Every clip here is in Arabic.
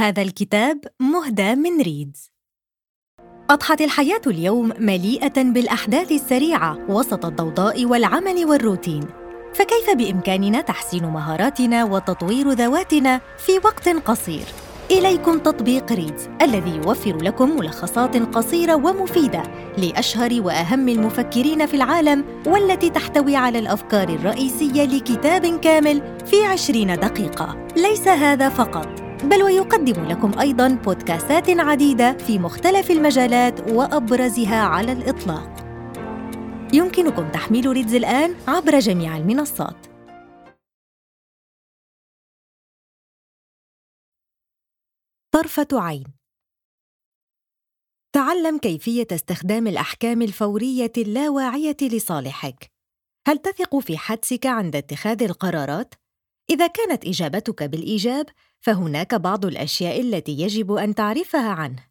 هذا الكتاب مهدى من ريدز. أضحت الحياة اليوم مليئة بالأحداث السريعة وسط الضوضاء والعمل والروتين. فكيف بإمكاننا تحسين مهاراتنا وتطوير ذواتنا في وقت قصير؟ إليكم تطبيق ريدز الذي يوفر لكم ملخصات قصيرة ومفيدة لأشهر وأهم المفكرين في العالم والتي تحتوي على الأفكار الرئيسية لكتاب كامل في عشرين دقيقة. ليس هذا فقط. بل ويقدم لكم أيضاً بودكاستات عديدة في مختلف المجالات وأبرزها على الإطلاق يمكنكم تحميل ريدز الآن عبر جميع المنصات طرفة عين تعلم كيفية استخدام الأحكام الفورية اللاواعية لصالحك. هل تثق في حدسك عند اتخاذ القرارات؟ إذا كانت إجابتك بالإيجاب، فهناك بعض الأشياء التي يجب أن تعرفها عنه.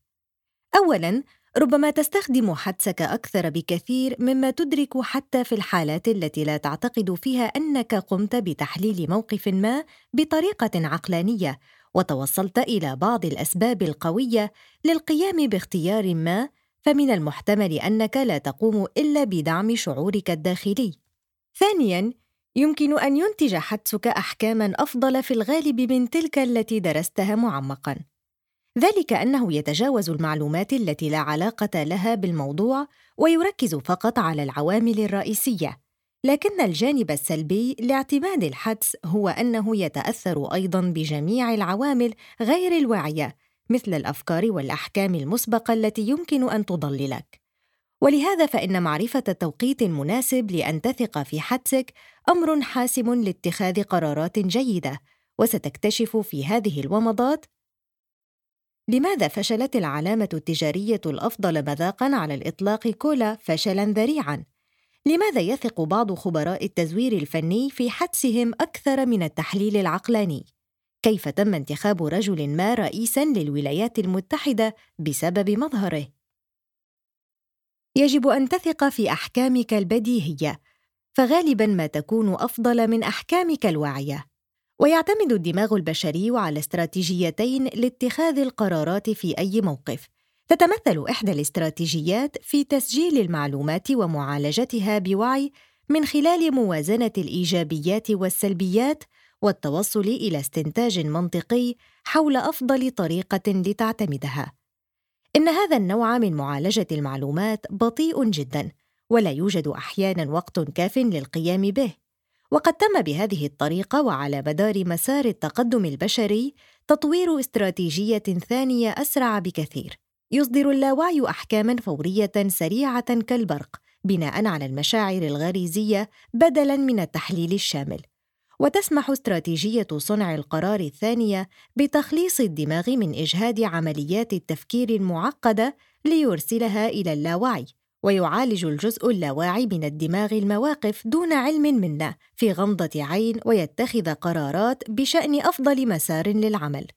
أولاً، ربما تستخدم حدسك أكثر بكثير مما تدرك حتى في الحالات التي لا تعتقد فيها أنك قمت بتحليل موقف ما بطريقة عقلانية وتوصلت إلى بعض الأسباب القوية للقيام باختيار ما فمن المحتمل أنك لا تقوم إلا بدعم شعورك الداخلي ثانيا يمكن أن ينتج حدسك أحكاما أفضل في الغالب من تلك التي درستها معمقا. ذلك أنه يتجاوز المعلومات التي لا علاقة لها بالموضوع ويركز فقط على العوامل الرئيسية. لكن الجانب السلبي لاعتماد الحدس هو أنه يتأثر أيضا بجميع العوامل غير الواعية مثل الأفكار والأحكام المسبقة التي يمكن أن تضللك. ولهذا فإن معرفة التوقيت المناسب لأن تثق في حدسك أمر حاسم لاتخاذ قرارات جيدة وستكتشف في هذه الومضات لماذا فشلت العلامة التجارية الأفضل مذاقا على الإطلاق كولا فشلا ذريعا؟ لماذا يثق بعض خبراء التزوير الفني في حدسهم أكثر من التحليل العقلاني؟ كيف تم انتخاب رجل ما رئيسا للولايات المتحدة بسبب مظهره؟ يجب أن تثق في أحكامك البديهية فغالبا ما تكون أفضل من أحكامك الواعية ويعتمد الدماغ البشري على استراتيجيتين لاتخاذ القرارات في أي موقف تتمثل إحدى الاستراتيجيات في تسجيل المعلومات ومعالجتها بوعي من خلال موازنة الإيجابيات والسلبيات والتوصل إلى استنتاج منطقي حول أفضل طريقة لتعتمدها. إن هذا النوع من معالجة المعلومات بطيء جدا، ولا يوجد أحيانا وقت كاف للقيام به. وقد تم بهذه الطريقة وعلى مدار مسار التقدم البشري تطوير استراتيجية ثانية أسرع بكثير، يصدر اللاوعي احكاما فورية سريعة كالبرق بناء على المشاعر الغريزية بدلا من التحليل الشامل وتسمح استراتيجية صنع القرار الثانية بتخليص الدماغ من إجهاد عمليات التفكير المعقدة ليرسلها إلى اللاوعي ويعالج الجزء اللاواعي من الدماغ المواقف دون علم منا في غمضة عين ويتخذ قرارات بشأن أفضل مسار للعمل.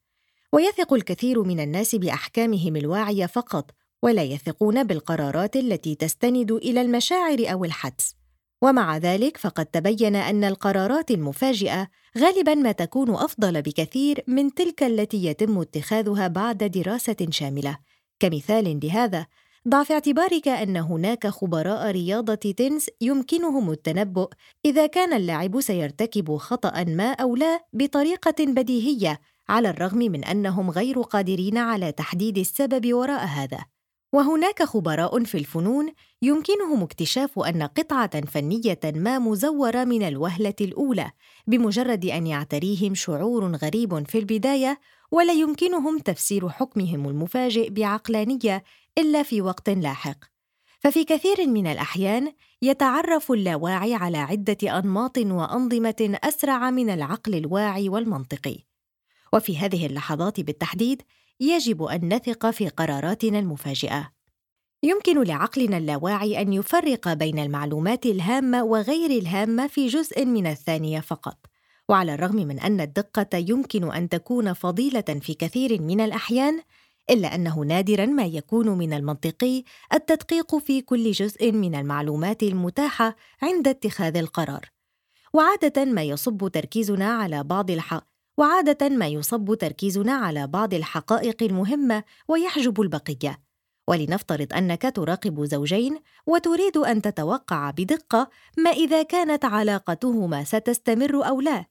ويثق الكثير من الناس بأحكامهم الواعية فقط ولا يثقون بالقرارات التي تستند إلى المشاعر أو الحدس. ومع ذلك فقد تبين أن القرارات المفاجئة غالبا ما تكون أفضل بكثير من تلك التي يتم اتخاذها بعد دراسة شاملة. كمثال لهذا ضع في اعتبارك أن هناك خبراء رياضة تنس يمكنهم التنبؤ إذا كان اللاعب سيرتكب خطا ما أو لا بطريقة بديهية على الرغم من أنهم غير قادرين على تحديد السبب وراء هذا. وهناك خبراء في الفنون يمكنهم اكتشاف أن قطعة فنية ما مزورة من الوهلة الأولى بمجرد أن يعتريهم شعور غريب في البداية ولا يمكنهم تفسير حكمهم المفاجئ بعقلانية إلا في وقت لاحق. ففي كثير من الأحيان يتعرف اللاواعي على عدة أنماط وأنظمة أسرع من العقل الواعي والمنطقي. وفي هذه اللحظات بالتحديد يجب أن نثق في قراراتنا المفاجئة. يمكن لعقلنا اللاواعي أن يفرق بين المعلومات الهامة وغير الهامة في جزء من الثانية فقط وعلى الرغم من أن الدقة يمكن أن تكون فضيلة في كثير من الأحيان إلا أنه نادرا ما يكون من المنطقي التدقيق في كل جزء من المعلومات المتاحة عند اتخاذ القرار. وعادة ما يصب تركيزنا على بعض الح... وعادة ما يصب تركيزنا على بعض الحقائق المهمة ويحجب البقية. ولنفترض أنك تراقب زوجين وتريد أن تتوقع بدقة ما إذا كانت علاقتهما ستستمر أو لا.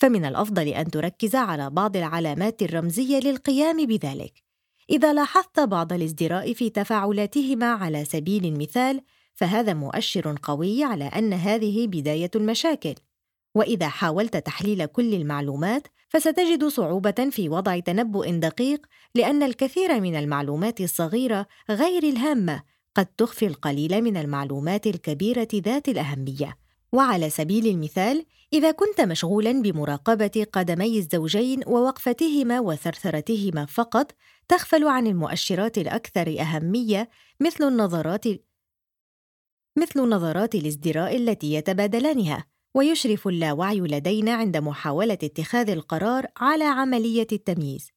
فمن الأفضل أن تركز على بعض العلامات الرمزية للقيام بذلك. إذا لاحظت بعض الازدراء في تفاعلاتهما على سبيل المثال فهذا مؤشر قوي على أن هذه بداية المشاكل. وإذا حاولت تحليل كل المعلومات فستجد صعوبة في وضع تنبؤ دقيق لأن الكثير من المعلومات الصغيرة غير الهامة قد تخفي القليل من المعلومات الكبيرة ذات الأهمية. وعلى سبيل المثال إذا كنت مشغولا بمراقبة قدمي الزوجين ووقفتهما وثرثرتهما فقط تغفل عن المؤشرات الأكثر أهمية مثل النظرات مثل نظرات الازدراء التي يتبادلانها. ويشرف اللاوعي لدينا عند محاولة اتخاذ القرار على عملية التمييز.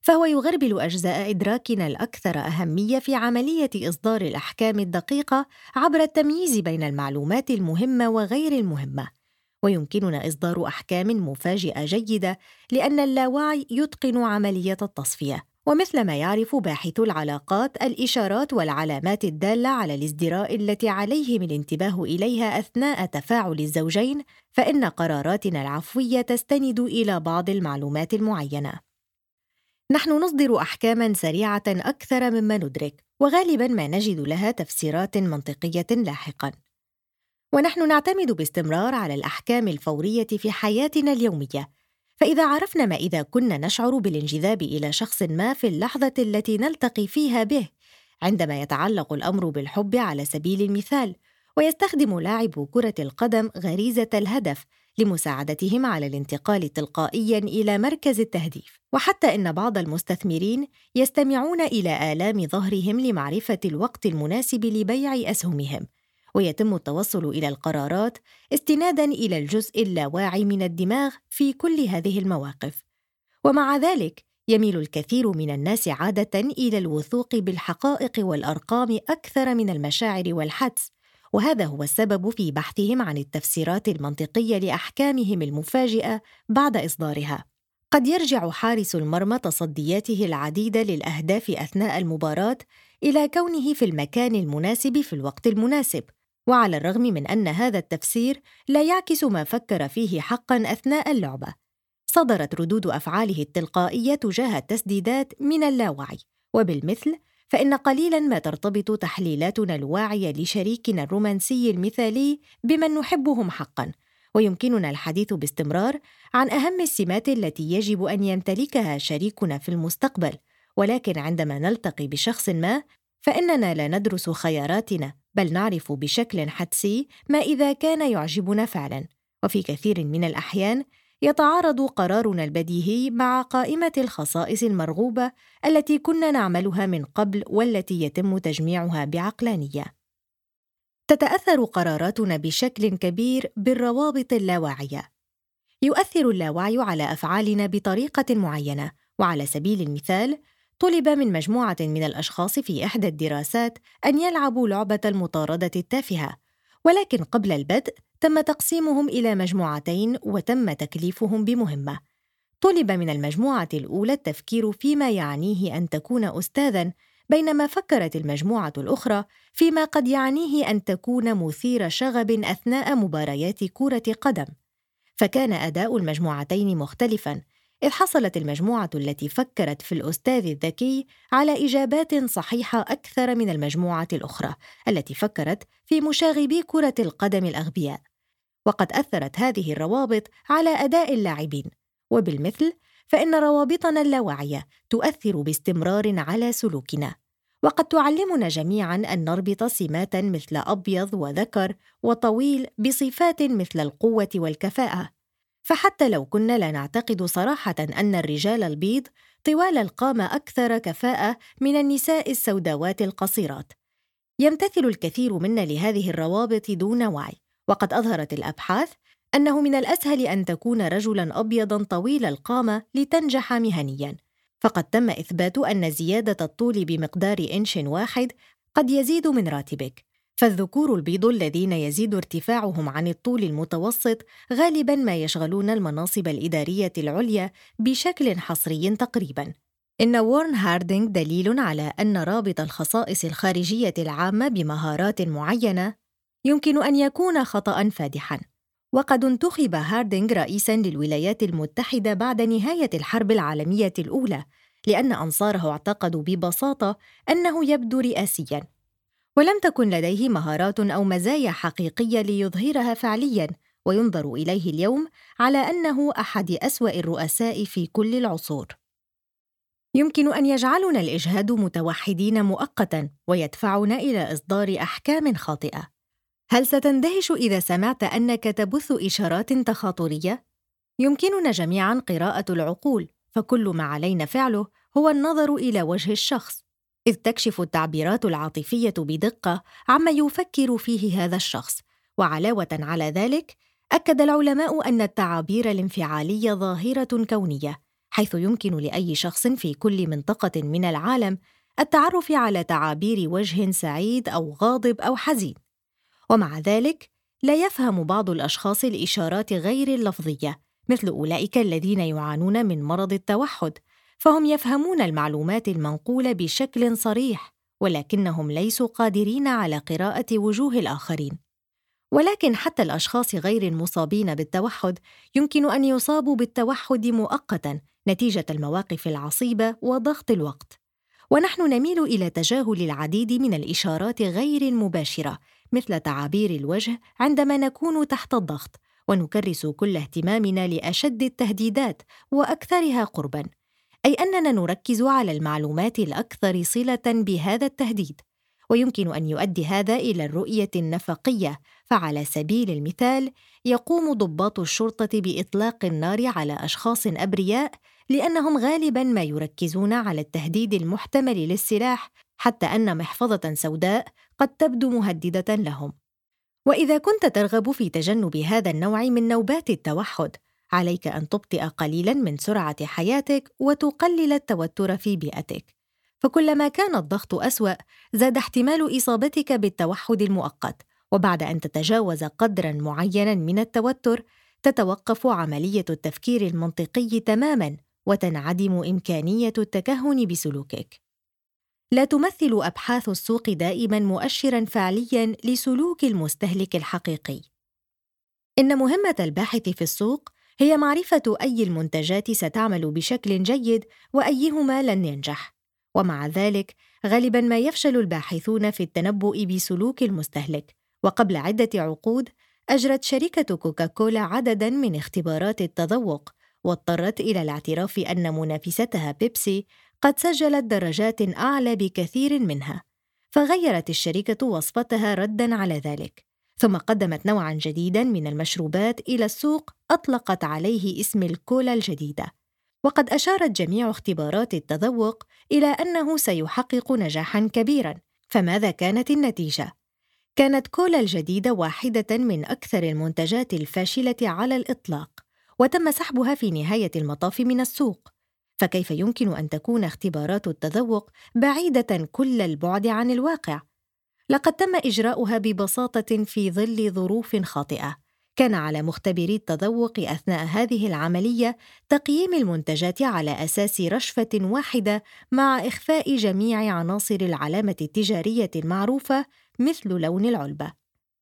فهو يغربل أجزاء إدراكنا الأكثر أهمية في عملية إصدار الأحكام الدقيقة عبر التمييز بين المعلومات المهمة وغير المهمة. ويمكننا إصدار أحكام مفاجئة جيدة لأن اللاوعي يتقن عملية التصفية. ومثل ما يعرف باحثو العلاقات الإشارات والعلامات الدالة على الازدراء التي عليهم الانتباه إليها أثناء تفاعل الزوجين فإن قراراتنا العفوية تستند إلى بعض المعلومات المعينة. نحن نصدر احكاما سريعة أكثر مما ندرك وغالبا ما نجد لها تفسيرات منطقية لاحقا. ونحن نعتمد باستمرار على الأحكام الفورية في حياتنا اليومية فإذا عرفنا ما إذا كنا نشعر بالانجذاب إلى شخص ما في اللحظة التي نلتقي فيها به عندما يتعلق الأمر بالحب على سبيل المثال ويستخدم لاعب كرة القدم غريزة الهدف لمساعدتهم على الانتقال تلقائيا إلى مركز التهديف. وحتى إن بعض المستثمرين يستمعون إلى آلام ظهرهم لمعرفة الوقت المناسب لبيع أسهمهم. ويتم التوصل إلى القرارات استنادا إلى الجزء اللاواعي من الدماغ في كل هذه المواقف. ومع ذلك يميل الكثير من الناس عادة إلى الوثوق بالحقائق والأرقام أكثر من المشاعر والحدس وهذا هو السبب في بحثهم عن التفسيرات المنطقية لأحكامهم المفاجئة بعد إصدارها. قد يرجع حارس المرمى تصدياته العديده للأهداف أثناء المباراة إلى كونه في المكان المناسب في الوقت المناسب وعلى الرغم من أن هذا التفسير لا يعكس ما فكر فيه حقا أثناء اللعبة. صدرت ردود أفعاله التلقائية تجاه التسديدات من اللاوعي. وبالمثل فإن قليلا ما ترتبط تحليلاتنا الواعية لشريكنا الرومانسي المثالي بمن نحبهم حقا. ويمكننا الحديث باستمرار عن أهم السمات التي يجب أن يمتلكها شريكنا في المستقبل. ولكن عندما نلتقي بشخص ما فإننا لا ندرس خياراتنا بل نعرف بشكل حدسي ما إذا كان يعجبنا فعلا. وفي كثير من الأحيان يتعارض قرارنا البديهي مع قائمة الخصائص المرغوبة التي كنا نعملها من قبل والتي يتم تجميعها بعقلانية. تتأثر قراراتنا بشكل كبير بالروابط اللاواعية. يؤثر اللاوعي على أفعالنا بطريقة معينة وعلى سبيل المثال طلب من مجموعة من الأشخاص في إحدى الدراسات أن يلعبوا لعبة المطاردة التافهة، ولكن قبل البدء تم تقسيمهم إلى مجموعتين وتم تكليفهم بمهمة. طلب من المجموعة الأولى التفكير فيما يعنيه أن تكون أستاذًا، بينما فكرت المجموعة الأخرى فيما قد يعنيه أن تكون مثير شغب أثناء مباريات كرة قدم. فكان أداء المجموعتين مختلفًا، إذ حصلت المجموعة التي فكرت في الأستاذ الذكي على إجابات صحيحة أكثر من المجموعة الأخرى التي فكرت في مشاغبي كرة القدم الأغبياء. وقد أثرت هذه الروابط على أداء اللاعبين، وبالمثل فإن روابطنا اللاواعية تؤثر باستمرار على سلوكنا. وقد تعلمنا جميعا أن نربط سمات مثل أبيض وذكر وطويل بصفات مثل القوة والكفاءة فحتى لو كنا لا نعتقد صراحة أن الرجال البيض طوال القامة أكثر كفاءة من النساء السوداوات القصيرات. يمتثل الكثير منا لهذه الروابط دون وعي، وقد أظهرت الأبحاث أنه من الأسهل أن تكون رجلاً أبيضاً طويل القامة لتنجح مهنياً، فقد تم إثبات أن زيادة الطول بمقدار إنش واحد قد يزيد من راتبك، فالذكور البيض الذين يزيد ارتفاعهم عن الطول المتوسط غالبا ما يشغلون المناصب الإدارية العليا بشكل حصري تقريبا. إن وورن هاردينغ دليل على أن ربط الخصائص الخارجية العامة بمهارات معينة يمكن أن يكون خطأ فادحا. وقد انتخب هاردينغ رئيسا للولايات المتحدة بعد نهاية الحرب العالمية الأولى لأن أنصاره اعتقدوا ببساطة أنه يبدو رئاسيا. ولم تكن لديه مهارات أو مزايا حقيقية ليظهرها فعليا وينظر إليه اليوم على أنه أحد أسوأ الرؤساء في كل العصور. يمكن أن يجعلنا الإجهاد متوحدين مؤقتا ويدفعنا إلى إصدار أحكام خاطئة. هل ستندهش إذا سمعت أنك تبث إشارات تخاطرية؟ يمكننا جميعا قراءة العقول فكل ما علينا فعله هو النظر إلى وجه الشخص. إذ تكشف التعبيرات العاطفية بدقة عما يفكر فيه هذا الشخص. وعلاوة على ذلك أكد العلماء أن التعابير الانفعالية ظاهرة كونية حيث يمكن لأي شخص في كل منطقة من العالم التعرف على تعابير وجه سعيد أو غاضب أو حزين. ومع ذلك لا يفهم بعض الأشخاص الإشارات غير اللفظية مثل أولئك الذين يعانون من مرض التوحد فهم يفهمون المعلومات المنقولة بشكل صريح ولكنهم ليسوا قادرين على قراءة وجوه الآخرين. ولكن حتى الأشخاص غير المصابين بالتوحد يمكن أن يصابوا بالتوحد مؤقتا نتيجة المواقف العصيبة وضغط الوقت. ونحن نميل إلى تجاهل العديد من الإشارات غير المباشرة مثل تعابير الوجه عندما نكون تحت الضغط ونكرس كل اهتمامنا لأشد التهديدات وأكثرها قربا. أي أننا نركز على المعلومات الأكثر صلة بهذا التهديد ويمكن أن يؤدي هذا إلى الرؤية النفقية فعلى سبيل المثال يقوم ضباط الشرطة بإطلاق النار على أشخاص أبرياء لأنهم غالبا ما يركزون على التهديد المحتمل للسلاح حتى أن محفظة سوداء قد تبدو مهددة لهم. وإذا كنت ترغب في تجنب هذا النوع من نوبات التوحد عليك أن تبطئ قليلا من سرعة حياتك وتقلل التوتر في بيئتك. فكلما كان الضغط أسوأ زاد احتمال إصابتك بالتوحد المؤقت. وبعد أن تتجاوز قدرا معينا من التوتر تتوقف عملية التفكير المنطقي تماما وتنعدم إمكانية التكهن بسلوكك. لا تمثل أبحاث السوق دائما مؤشرا فعليا لسلوك المستهلك الحقيقي. إن مهمة الباحث في السوق هي معرفة أي المنتجات ستعمل بشكل جيد وأيهما لن ينجح. ومع ذلك غالبا ما يفشل الباحثون في التنبؤ بسلوك المستهلك. وقبل عدة عقود أجرت شركة كوكاكولا عددا من اختبارات التذوق واضطرت إلى الاعتراف أن منافستها بيبسي قد سجلت درجات أعلى بكثير منها. فغيرت الشركة وصفتها ردا على ذلك. ثم قدمت نوعا جديدا من المشروبات إلى السوق أطلقت عليه اسم الكولا الجديدة. وقد أشارت جميع اختبارات التذوق إلى أنه سيحقق نجاحا كبيرا. فماذا كانت النتيجة؟ كانت كولا الجديدة واحدة من أكثر المنتجات الفاشلة على الإطلاق وتم سحبها في نهاية المطاف من السوق. فكيف يمكن أن تكون اختبارات التذوق بعيدة كل البعد عن الواقع؟ لقد تم إجراؤها ببساطة في ظل ظروف خاطئة. كان على مختبري التذوق أثناء هذه العملية تقييم المنتجات على أساس رشفة واحدة مع إخفاء جميع عناصر العلامة التجارية المعروفة مثل لون العلبة.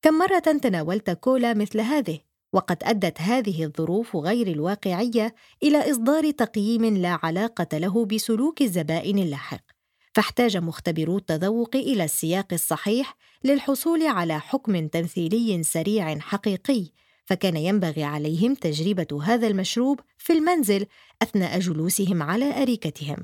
كم مرة تناولت كولا مثل هذه؟ وقد أدت هذه الظروف غير الواقعية إلى إصدار تقييم لا علاقة له بسلوك الزبائن اللاحق. فاحتاج مختبرو التذوق إلى السياق الصحيح للحصول على حكم تمثيلي سريع حقيقي فكان ينبغي عليهم تجربة هذا المشروب في المنزل أثناء جلوسهم على أريكتهم.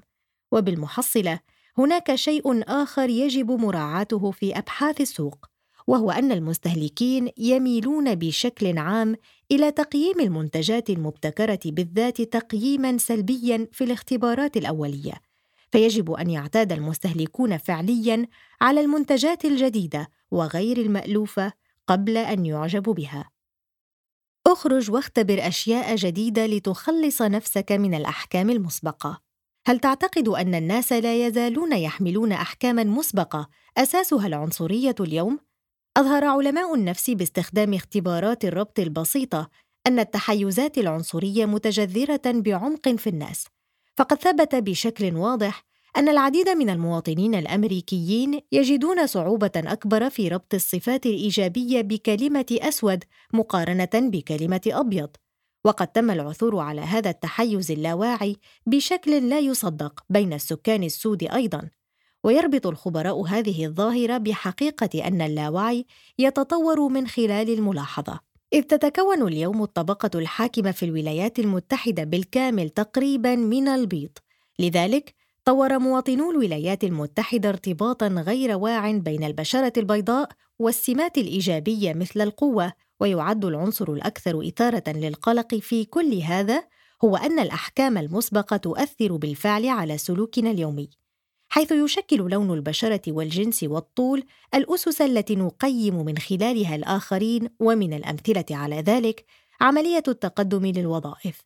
وبالمحصلة هناك شيء آخر يجب مراعاته في أبحاث السوق وهو أن المستهلكين يميلون بشكل عام إلى تقييم المنتجات المبتكرة بالذات تقييما سلبيا في الاختبارات الأولية. فيجب أن يعتاد المستهلكون فعليا على المنتجات الجديدة وغير المألوفة قبل أن يعجبوا بها. اخرج واختبر أشياء جديدة لتخلص نفسك من الأحكام المسبقة. هل تعتقد أن الناس لا يزالون يحملون احكاما مسبقة أساسها العنصرية اليوم؟ أظهر علماء النفس باستخدام اختبارات الربط البسيطة أن التحيزات العنصرية متجذرة بعمق في الناس، فقد ثبت بشكل واضح أن العديد من المواطنين الأمريكيين يجدون صعوبة أكبر في ربط الصفات الإيجابية بكلمة أسود مقارنة بكلمة أبيض، وقد تم العثور على هذا التحيز اللاواعي بشكل لا يصدق بين السكان السود أيضاً، ويربط الخبراء هذه الظاهرة بحقيقة أن اللاوعي يتطور من خلال الملاحظة. إذ تتكون اليوم الطبقة الحاكمة في الولايات المتحدة بالكامل تقريباً من البيض، لذلك طور مواطنو الولايات المتحدة ارتباطا غير واع بين البشرة البيضاء والسمات الإيجابية مثل القوة، ويعد العنصر الأكثر إثارة للقلق في كل هذا هو أن الأحكام المسبقة تؤثر بالفعل على سلوكنا اليومي، حيث يشكل لون البشرة والجنس والطول الأسس التي نقيم من خلالها الآخرين، ومن الأمثلة على ذلك عملية التقدم للوظائف.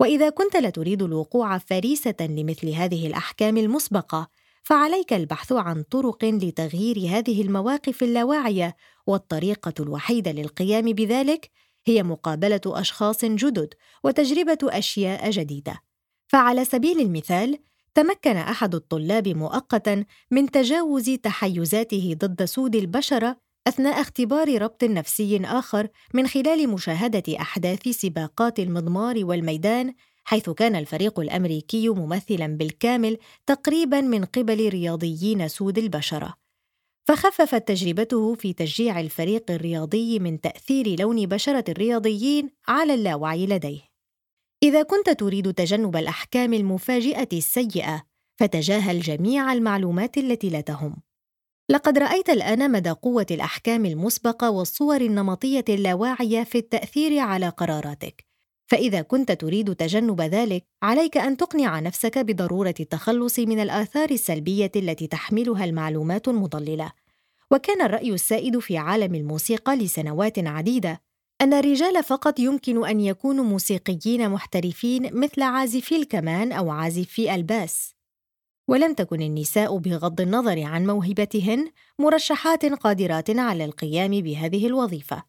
وإذا كنت لا تريد الوقوع فريسة لمثل هذه الأحكام المسبقة فعليك البحث عن طرق لتغيير هذه المواقف اللاواعية والطريقة الوحيدة للقيام بذلك هي مقابلة أشخاص جدد وتجربة أشياء جديدة فعلى سبيل المثال تمكن أحد الطلاب مؤقتا من تجاوز تحيزاته ضد سود البشره أثناء اختبار ربط نفسي آخر من خلال مشاهدة أحداث سباقات المضمار والميدان حيث كان الفريق الأمريكي ممثلا بالكامل تقريبا من قبل رياضيين سود البشره فخففت تجربته في تشجيع الفريق الرياضي من تأثير لون بشرة الرياضيين على اللاوعي لديه. إذا كنت تريد تجنب الأحكام المفاجئة السيئة فتجاهل جميع المعلومات التي لا تهم لقد رأيت الآن مدى قوة الأحكام المسبقة والصور النمطية اللاواعية في التأثير على قراراتك. فإذا كنت تريد تجنب ذلك، عليك أن تقنع نفسك بضرورة التخلص من الآثار السلبية التي تحملها المعلومات المضللة. وكان الرأي السائد في عالم الموسيقى لسنوات عديدة أن الرجال فقط يمكن أن يكونوا موسيقيين محترفين مثل عازفي الكمان أو عازفي ألباس. ولم تكن النساء بغض النظر عن موهبتهن مرشحات قادرات على القيام بهذه الوظيفة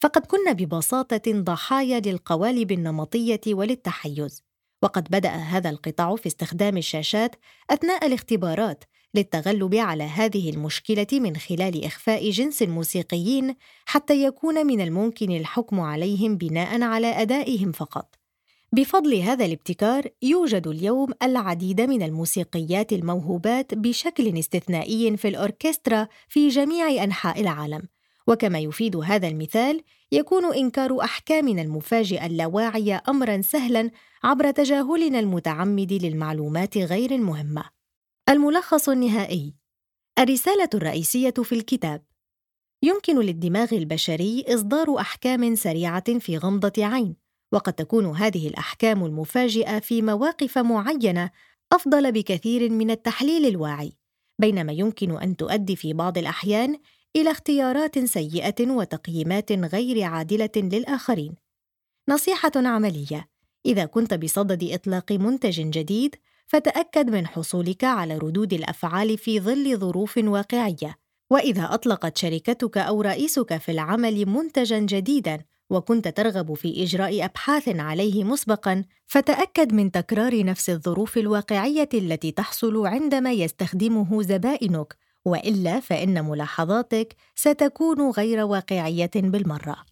فقد كن ببساطة ضحايا للقوالب النمطية وللتحيز وقد بدأ هذا القطاع في استخدام الشاشات أثناء الاختبارات للتغلب على هذه المشكلة من خلال إخفاء جنس الموسيقيين حتى يكون من الممكن الحكم عليهم بناء على أدائهم فقط. بفضل هذا الابتكار يوجد اليوم العديد من الموسيقيات الموهوبات بشكل استثنائي في الأوركسترا في جميع أنحاء العالم. وكما يفيد هذا المثال يكون إنكار أحكامنا المفاجئة اللاواعية أمرا سهلا عبر تجاهلنا المتعمد للمعلومات غير المهمة. الملخص النهائي. الرسالة الرئيسية في الكتاب. يمكن للدماغ البشري إصدار أحكام سريعة في غمضة عين وقد تكون هذه الأحكام المفاجئة في مواقف معينة أفضل بكثير من التحليل الواعي بينما يمكن أن تؤدي في بعض الأحيان إلى اختيارات سيئة وتقييمات غير عادلة للآخرين. نصيحة عملية إذا كنت بصدد إطلاق منتج جديد فتأكد من حصولك على ردود الأفعال في ظل ظروف واقعية. وإذا أطلقت شركتك أو رئيسك في العمل منتجا جديدا وكنت ترغب في إجراء أبحاث عليه مسبقا فتأكد من تكرار نفس الظروف الواقعية التي تحصل عندما يستخدمه زبائنك. وإلا فإن ملاحظاتك ستكون غير واقعية بالمرة.